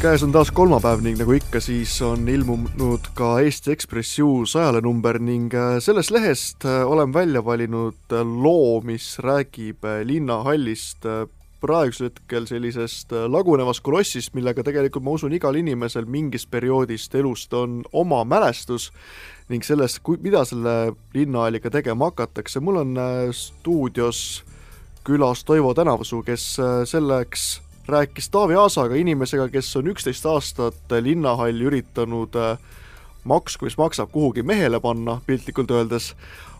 käes on taas kolmapäev ning nagu ikka, siis on ilmunud ka Eesti Ekspressi uus ajaleenumber ning äh, sellest lehest äh, olen välja valinud äh, loo, mis räägib linnahallist praegusel hetkel sellisest lagunevast kolossist, millega tegelikult ma usun, igal inimesel mingist perioodist elust on oma mälestus ning sellest, mida selle linnahalliga tegema hakatakse, mul on stuudios külas Toivo Tänavasuu, kes selleks rääkis Taavi Aasaga, inimesega, kes on üksteist aastat linnahalli üritanud äh, maksku, mis maksab, kuhugi mehele panna, piltlikult öeldes,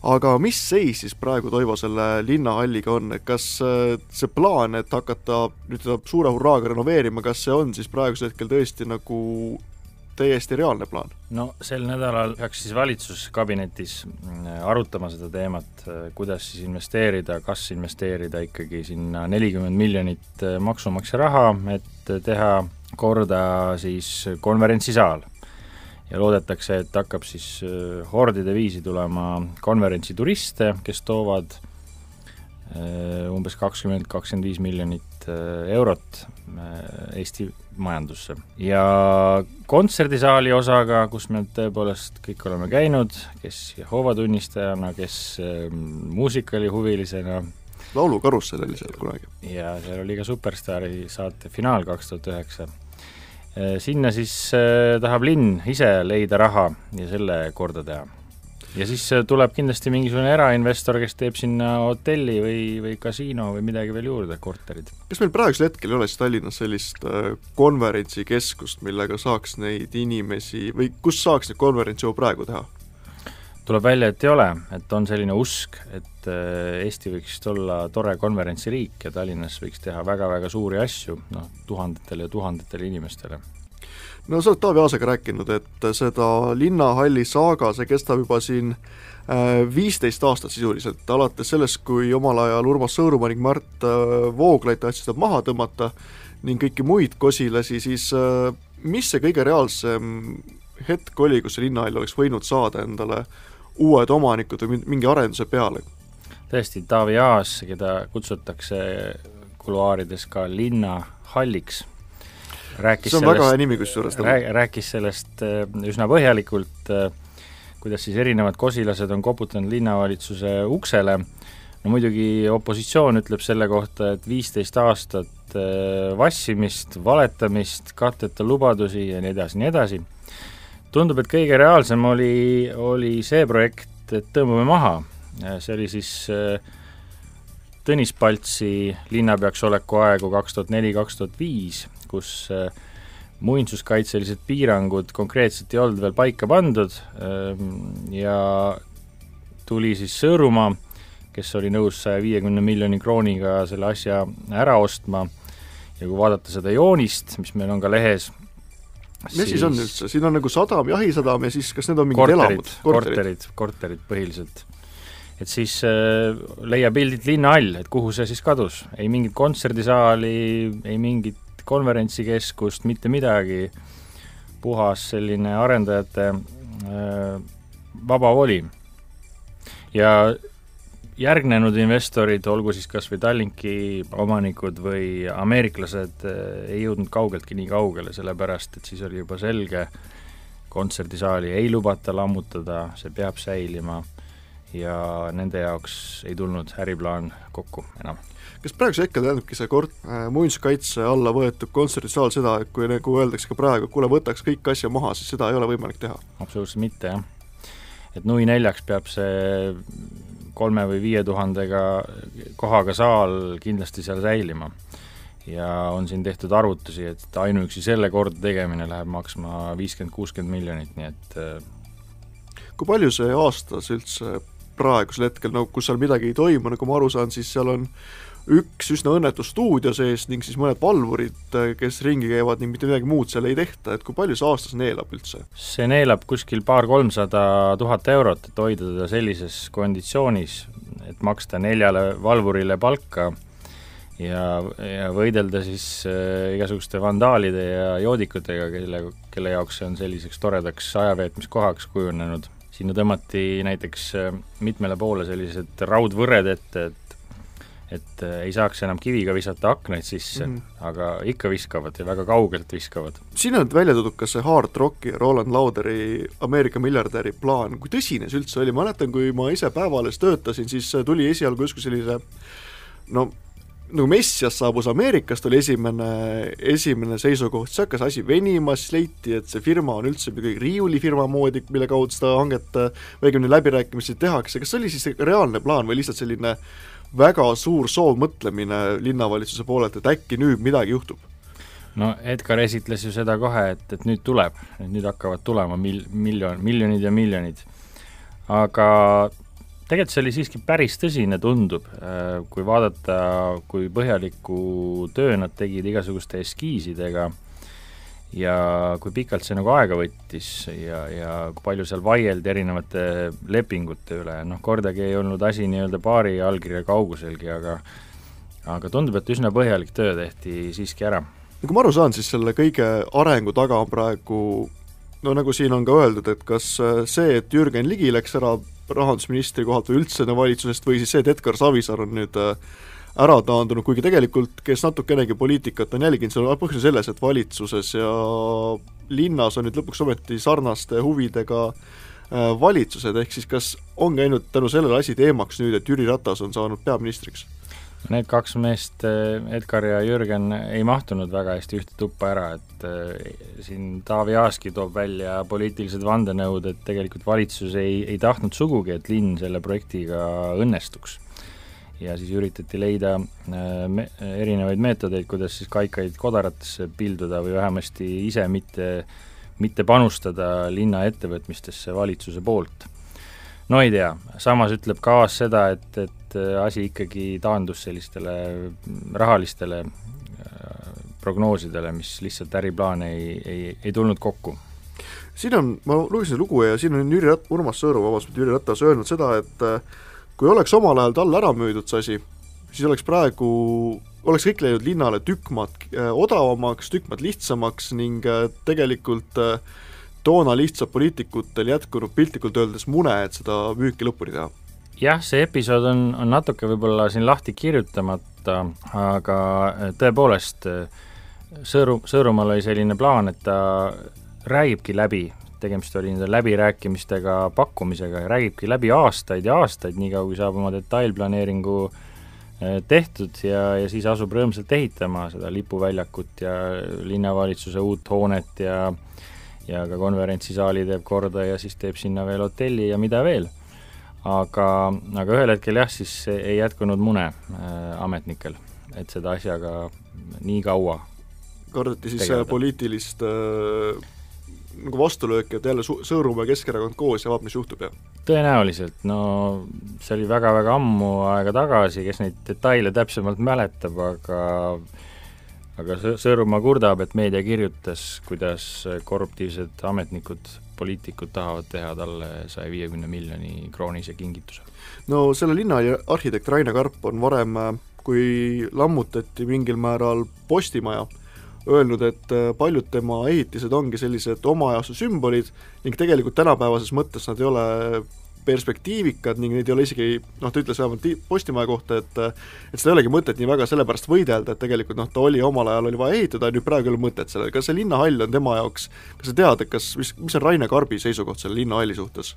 aga mis seis siis praegu, Toivo, selle linnahalliga on, et kas äh, see plaan, et hakata nüüd seda suure hurraaga renoveerima, kas see on siis praegusel hetkel tõesti nagu täiesti reaalne plaan? no sel nädalal peaks siis valitsuskabinetis mm, arutama seda teemat, kuidas siis investeerida, kas investeerida ikkagi sinna nelikümmend miljonit äh, maksumaksja raha, et teha korda siis konverentsisaal. ja loodetakse, et hakkab siis äh, hordide viisi tulema konverentsituriste, kes toovad äh, umbes kakskümmend, kakskümmend viis miljonit eurot Eesti majandusse. ja kontserdisaali osaga, kus me tõepoolest kõik oleme käinud, kes Jehova tunnistajana, kes äh, muusikalihuvilisena, laulukarussell oli seal kunagi. ja seal oli ka Superstaari saate finaal kaks tuhat üheksa. sinna siis äh, tahab linn ise leida raha ja selle korda teha ja siis äh, tuleb kindlasti mingisugune erainvestor, kes teeb sinna hotelli või, või kasiino või midagi veel juurde, korterid. kas meil praegusel hetkel ei ole siis Tallinnas sellist äh, konverentsikeskust, millega saaks neid inimesi või kus saaks neid konverentse juba praegu teha? tuleb välja, et ei ole, et on selline usk, et äh, Eesti võiks olla tore konverentsiriik ja Tallinnas võiks teha väga-väga suuri asju, noh, tuhandetele ja tuhandetele inimestele no sa oled Taavi Aasaga rääkinud, et seda linnahalli saaga, see kestab juba siin äh, viisteist aastat sisuliselt, alates sellest, kui omal ajal Urmas Sõõrumaa ning Mart äh, Vooglaid tahtsid seda maha tõmmata ning kõiki muid kosilasi, siis äh, mis see kõige reaalsem hetk oli, kus see linnahall oleks võinud saada endale uued omanikud või mingi arenduse peale? tõesti, Taavi Aas, keda kutsutakse kuluaarides ka linnahalliks rääkis see on sellest, väga hea nimi kusjuures rääk,. rääkis sellest äh, üsna põhjalikult, äh, kuidas siis erinevad kosilased on koputanud linnavalitsuse uksele, no muidugi opositsioon ütleb selle kohta, et viisteist aastat äh, vassimist, valetamist, katteta lubadusi ja nii edasi, nii edasi. tundub, et kõige reaalsem oli, oli see projekt, et tõmbame maha, see oli siis Tõnis Paltsi linnapeaks oleku aegu kaks tuhat neli, kaks tuhat viis kus äh, muinsuskaitselised piirangud konkreetselt ei olnud veel paika pandud ähm, ja tuli siis Sõõrumaa, kes oli nõus saja viiekümne miljoni krooniga selle asja ära ostma ja kui vaadata seda joonist, mis meil on ka lehes, mis siis, siis on üldse, siin on nagu sadam, jahisadam ja siis kas need on mingid korterid, elamud? korterid, korterid põhiliselt. et siis äh, leia pildilt linnahall, et kuhu see siis kadus, ei mingit kontserdisaali, ei mingit konverentsikeskust, mitte midagi, puhas selline arendajate äh, vaba voli. ja järgnenud investorid, olgu siis kas või Tallinki omanikud või ameeriklased, äh, ei jõudnud kaugeltki nii kaugele, sellepärast et siis oli juba selge, kontserdisaali ei lubata lammutada, see peab säilima ja nende jaoks ei tulnud äriplaan kokku enam kas praegusel hetkel tähendabki see kord äh, muinsuskaitse alla võetud kontserdisaal seda, et kui nagu öeldakse ka praegu, kuule, võtaks kõik asja maha, siis seda ei ole võimalik teha? absoluutselt mitte, jah. et nui neljaks peab see kolme või viie tuhandega kohaga saal kindlasti seal säilima. ja on siin tehtud arvutusi, et ainuüksi selle korda tegemine läheb maksma viiskümmend, kuuskümmend miljonit, nii et äh, kui palju see aastas üldse praegusel hetkel, no kus seal midagi ei toimu, nagu ma aru saan, siis seal on üks üsna õnnetu stuudio sees ning siis mõned valvurid, kes ringi käivad ning mitte midagi muud seal ei tehta, et kui palju see aastas neelab üldse? see neelab kuskil paar-kolmsada tuhat eurot, et hoida teda sellises konditsioonis, et maksta neljale valvurile palka ja, ja võidelda siis äh, igasuguste vandaalide ja joodikutega, kelle, kelle jaoks see on selliseks toredaks ajaveetmiskohaks kujunenud. Sinna tõmmati näiteks äh, mitmele poole sellised raudvõrred ette, et et äh, ei saaks enam kiviga visata aknaid sisse mm, -hmm. aga ikka viskavad ja väga kaugelt viskavad. siin on välja toodud ka see Hard Rocki Roland Lauderi Ameerika miljardäri plaan, kui tõsine see üldse oli, mäletan, kui ma ise Päevalehes töötasin, siis tuli esialgu justkui sellise no nagu Messias saabus Ameerikast, oli esimene, esimene seisukoht, siis hakkas asi venima, siis leiti, et see firma on üldse mingi riiulifirma moodi, mille kaudu seda hanget või õigemini läbirääkimisi tehakse, kas see oli siis reaalne plaan või lihtsalt selline väga suur soovmõtlemine linnavalitsuse poolelt, et äkki nüüd midagi juhtub? no Edgar esitles ju seda kohe, et, et nüüd tuleb, nüüd hakkavad tulema mil-, miljon, miljonid ja miljonid. aga tegelikult see oli siiski päris tõsine, tundub, äh, kui vaadata, kui põhjaliku töö nad tegid igasuguste eskiisidega ja kui pikalt see nagu aega võttis ja, ja kui palju seal vaieldi erinevate lepingute üle, noh kordagi ei olnud asi nii-öelda paari allkirja kauguselgi, aga aga tundub, et üsna põhjalik töö tehti siiski ära. no kui ma aru saan, siis selle kõige arengu taga on praegu no nagu siin on ka öeldud, et kas see, et Jürgen Ligi läks ära rahandusministri kohalt või üldse valitsusest või siis see, et Edgar Savisaar on nüüd äh, ära taandunud, kuigi tegelikult kes natukenegi poliitikat on jälginud, seal on põhjus selles, et valitsuses ja linnas on nüüd lõpuks ometi sarnaste huvidega äh, valitsused, ehk siis kas on käinud tänu sellele asi teemaks nüüd, et Jüri Ratas on saanud peaministriks? Need kaks meest, eh, Edgar ja Jürgen, ei mahtunud väga hästi ühte tuppa ära, et äh, siin Taavi Aaski toob välja poliitilised vandenõud, et tegelikult valitsus ei, ei tahtnud sugugi, et linn selle projektiga õnnestuks. ja siis üritati leida äh, me, erinevaid meetodeid, kuidas siis kaikaid kodaratesse pilduda või vähemasti ise mitte, mitte panustada linna ettevõtmistesse valitsuse poolt no ei tea, samas ütleb ka Aas seda, et, et äh, asi ikkagi taandus sellistele rahalistele äh, prognoosidele, mis lihtsalt äriplaan ei, ei, ei tulnud kokku. siin on, ma lugesin lugu ja siin on Jüri Rat-, Urmas Sõõru, vabandust, Jüri Ratas öelnud seda, et äh, kui oleks omal ajal talle ära müüdud see asi, siis oleks praegu, oleks kõik läinud linnale tükk maad odavamaks, tükk maad lihtsamaks ning tegelikult toona lihtsalt poliitikutel jätkunud piltlikult öeldes mune, et seda müüki lõpuni teha. Jah, see episood on, on natuke võib-olla siin lahti kirjutamata, aga äh, tõepoolest, äh, Sõõru, Sõõrumaal oli selline plaan, et ta räägibki läbi, tegemist oli nende läbirääkimistega, pakkumisega ja räägibki läbi aastaid ja aastaid, niikaua kui saab oma detailplaneeringu äh, tehtud ja, ja siis asub rõõmsalt ehitama seda lipuväljakut ja linnavalitsuse uut hoonet ja ja ka konverentsisaali teeb korda ja siis teeb sinna veel hotelli ja mida veel aga, aga ühel hetkel jah, siis ei jätkunud mune äh, ametnikel, et seda asjaga nii kaua kardeti siis tegeleda. poliitilist äh, nagu vastulööki, et jälle Sõõrumaa ja Keskerakond koos ja vaat, mis juhtub, jah? tõenäoliselt, no see oli väga-väga ammu aega tagasi, kes neid detaile täpsemalt mäletab, aga aga Sõõrumaa kurdab, et meedia kirjutas, kuidas korruptiivsed ametnikud poliitikud tahavad teha talle saja viiekümne miljoni kroonise kingituse. no selle linna arhitekt Raine Karp on varem, kui lammutati mingil määral Postimaja, öelnud, et paljud tema ehitised ongi sellised oma ajastu sümbolid ning tegelikult tänapäevases mõttes nad ei ole perspektiivikad ning neid ei ole isegi noh, ta ütles vähemalt Postimaja kohta, et et seda ei olegi mõtet nii väga selle pärast võidelda, et tegelikult noh, ta oli omal ajal, oli vaja ehitada, nüüd praegu ei ole mõtet sellele, kas see linnahall on tema jaoks, kas sa tead, et kas, mis, mis on Raine Karbi seisukoht selle linnahalli suhtes?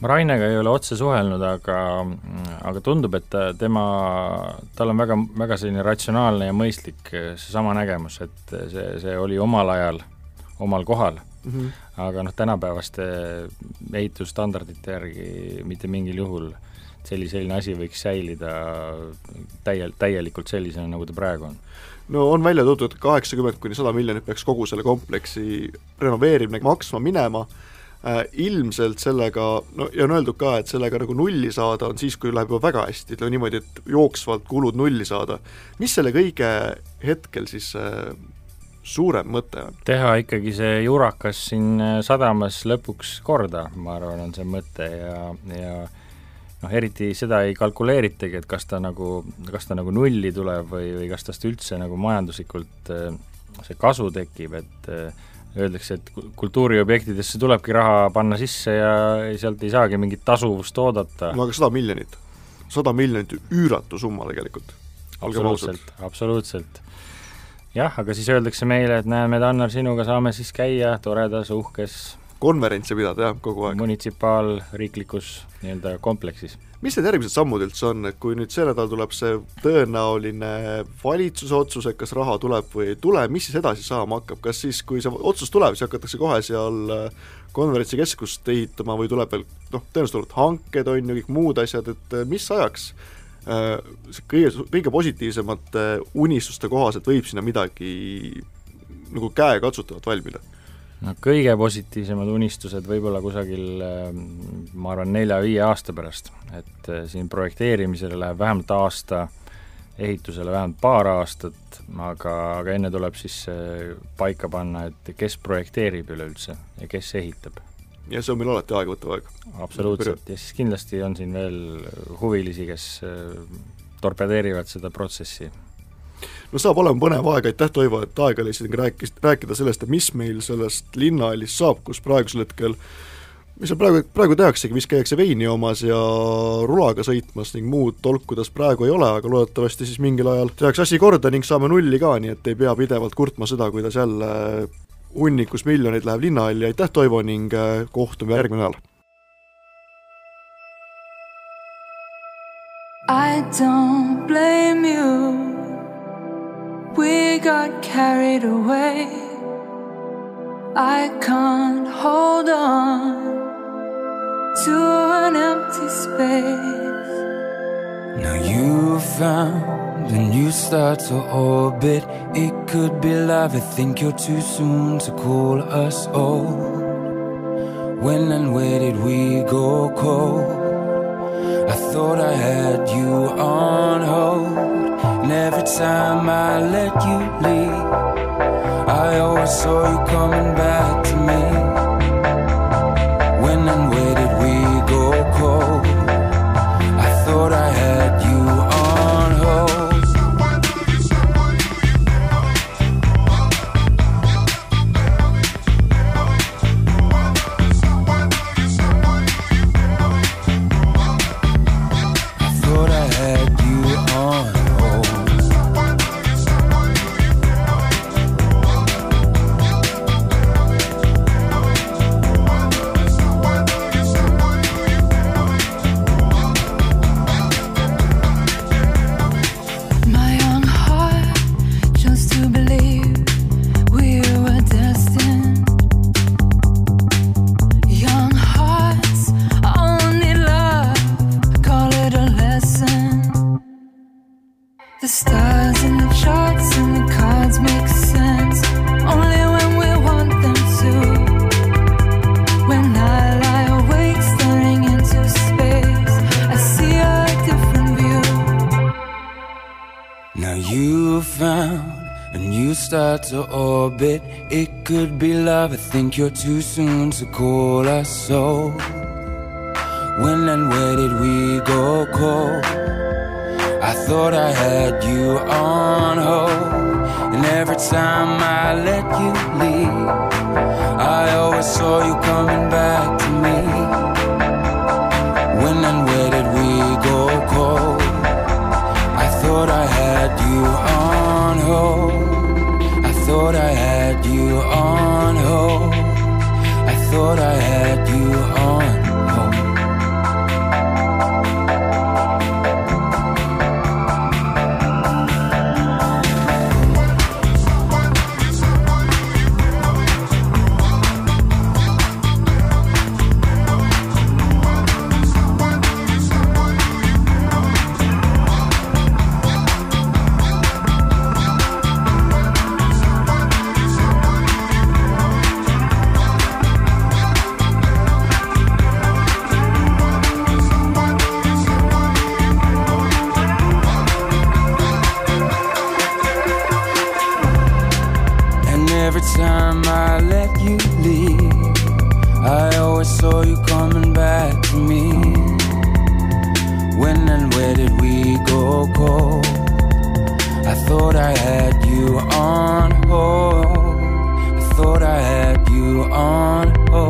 ma Rainega ei ole otse suhelnud, aga, aga tundub, et tema, tal on väga, väga selline ratsionaalne ja mõistlik seesama nägemus, et see, see oli omal ajal omal kohal mm. -hmm. aga noh, tänapäevaste ehitusstandardite järgi mitte mingil juhul selli-, selline asi võiks säilida täiel-, täielikult sellisena, nagu ta praegu on. no on välja toodud, et kaheksakümmend kuni sada miljonit peaks kogu selle kompleksi renoveerimine maksma minema äh,, ilmselt sellega, no ja on öeldud ka, et sellega nagu nulli saada on siis, kui läheb juba väga hästi, ütleme niimoodi, et jooksvalt kulud nulli saada. mis selle kõige hetkel siis äh, suurem mõte on? teha ikkagi see jurakas siin äh, sadamas lõpuks korda, ma arvan, on see mõte ja, ja noh, eriti seda ei kalkuleeritagi, et kas ta nagu, kas ta nagu nulli tuleb või, või kas tast üldse nagu majanduslikult äh, see kasu tekib, et äh, öeldakse, et kultuuriobjektidesse tulebki raha panna sisse ja sealt ei saagi mingit tasuvust oodata. no aga sada miljonit? sada miljonit üüratu summa tegelikult. absoluutselt, absoluutselt. Jah, aga siis öeldakse meile, et näeme, Tannar, sinuga saame siis käia toredas uhkes konverentse pidada, jah, kogu aeg. munitsipaalriiklikus nii-öelda kompleksis mis need järgmised sammud üldse on, et kui nüüd see nädal tuleb see tõenäoline valitsuse otsus, et kas raha tuleb või ei tule, mis siis edasi saama hakkab, kas siis, kui see otsus tuleb, siis hakatakse kohe seal äh, konverentsikeskust ehitama või tuleb veel noh, tõenäoliselt tulevad hanked, on ju, kõik muud asjad, et äh, mis ajaks kõige, kõige positiivsemate unistuste kohaselt võib sinna midagi nagu käekatsutavat valmida no kõige positiivsemad unistused võib-olla kusagil ähm, ma arvan, nelja-viie aasta pärast, et äh, siin projekteerimisele läheb vähemalt aasta, ehitusele vähemalt paar aastat, aga, aga enne tuleb siis paika panna, et kes projekteerib üleüldse ja kes ehitab. Ja see on meil alati aegavõttev aeg. absoluutselt, ja siis kindlasti on siin veel huvilisi, kes äh, torpedeerivad seda protsessi. No saab olema põnev aeg, aitäh Toivo, et aega leidsid rääkis, rääkida sellest, et mis meil sellest linnahallist saab, kus praegusel hetkel mis seal praegu, praegu tehaksegi, vist käiakse veini omas ja rulaga sõitmas ning muud tolkudas praegu ei ole, aga loodetavasti siis mingil ajal tehakse asi korda ning saame nulli ka, nii et ei pea pidevalt kurtma seda, kuidas jälle hunnikus miljoneid läheb linnahalli, aitäh Toivo ning äh, kohtume järgmine nädal! I don't blame you We got carried away. I can't hold on to an empty space. Now you found a new star to orbit. It could be love. I think you're too soon to call us old. When and where did we go cold? I thought I had you on hold. And every time I let you leave, I always saw you coming back to me. To orbit. It could be love. I think you're too soon to call us so. When and where did we go cold? I thought I had you on hold. And every time I let you leave, I always saw you coming back to me. cold. I thought I had you on hold. I thought I had you on hold.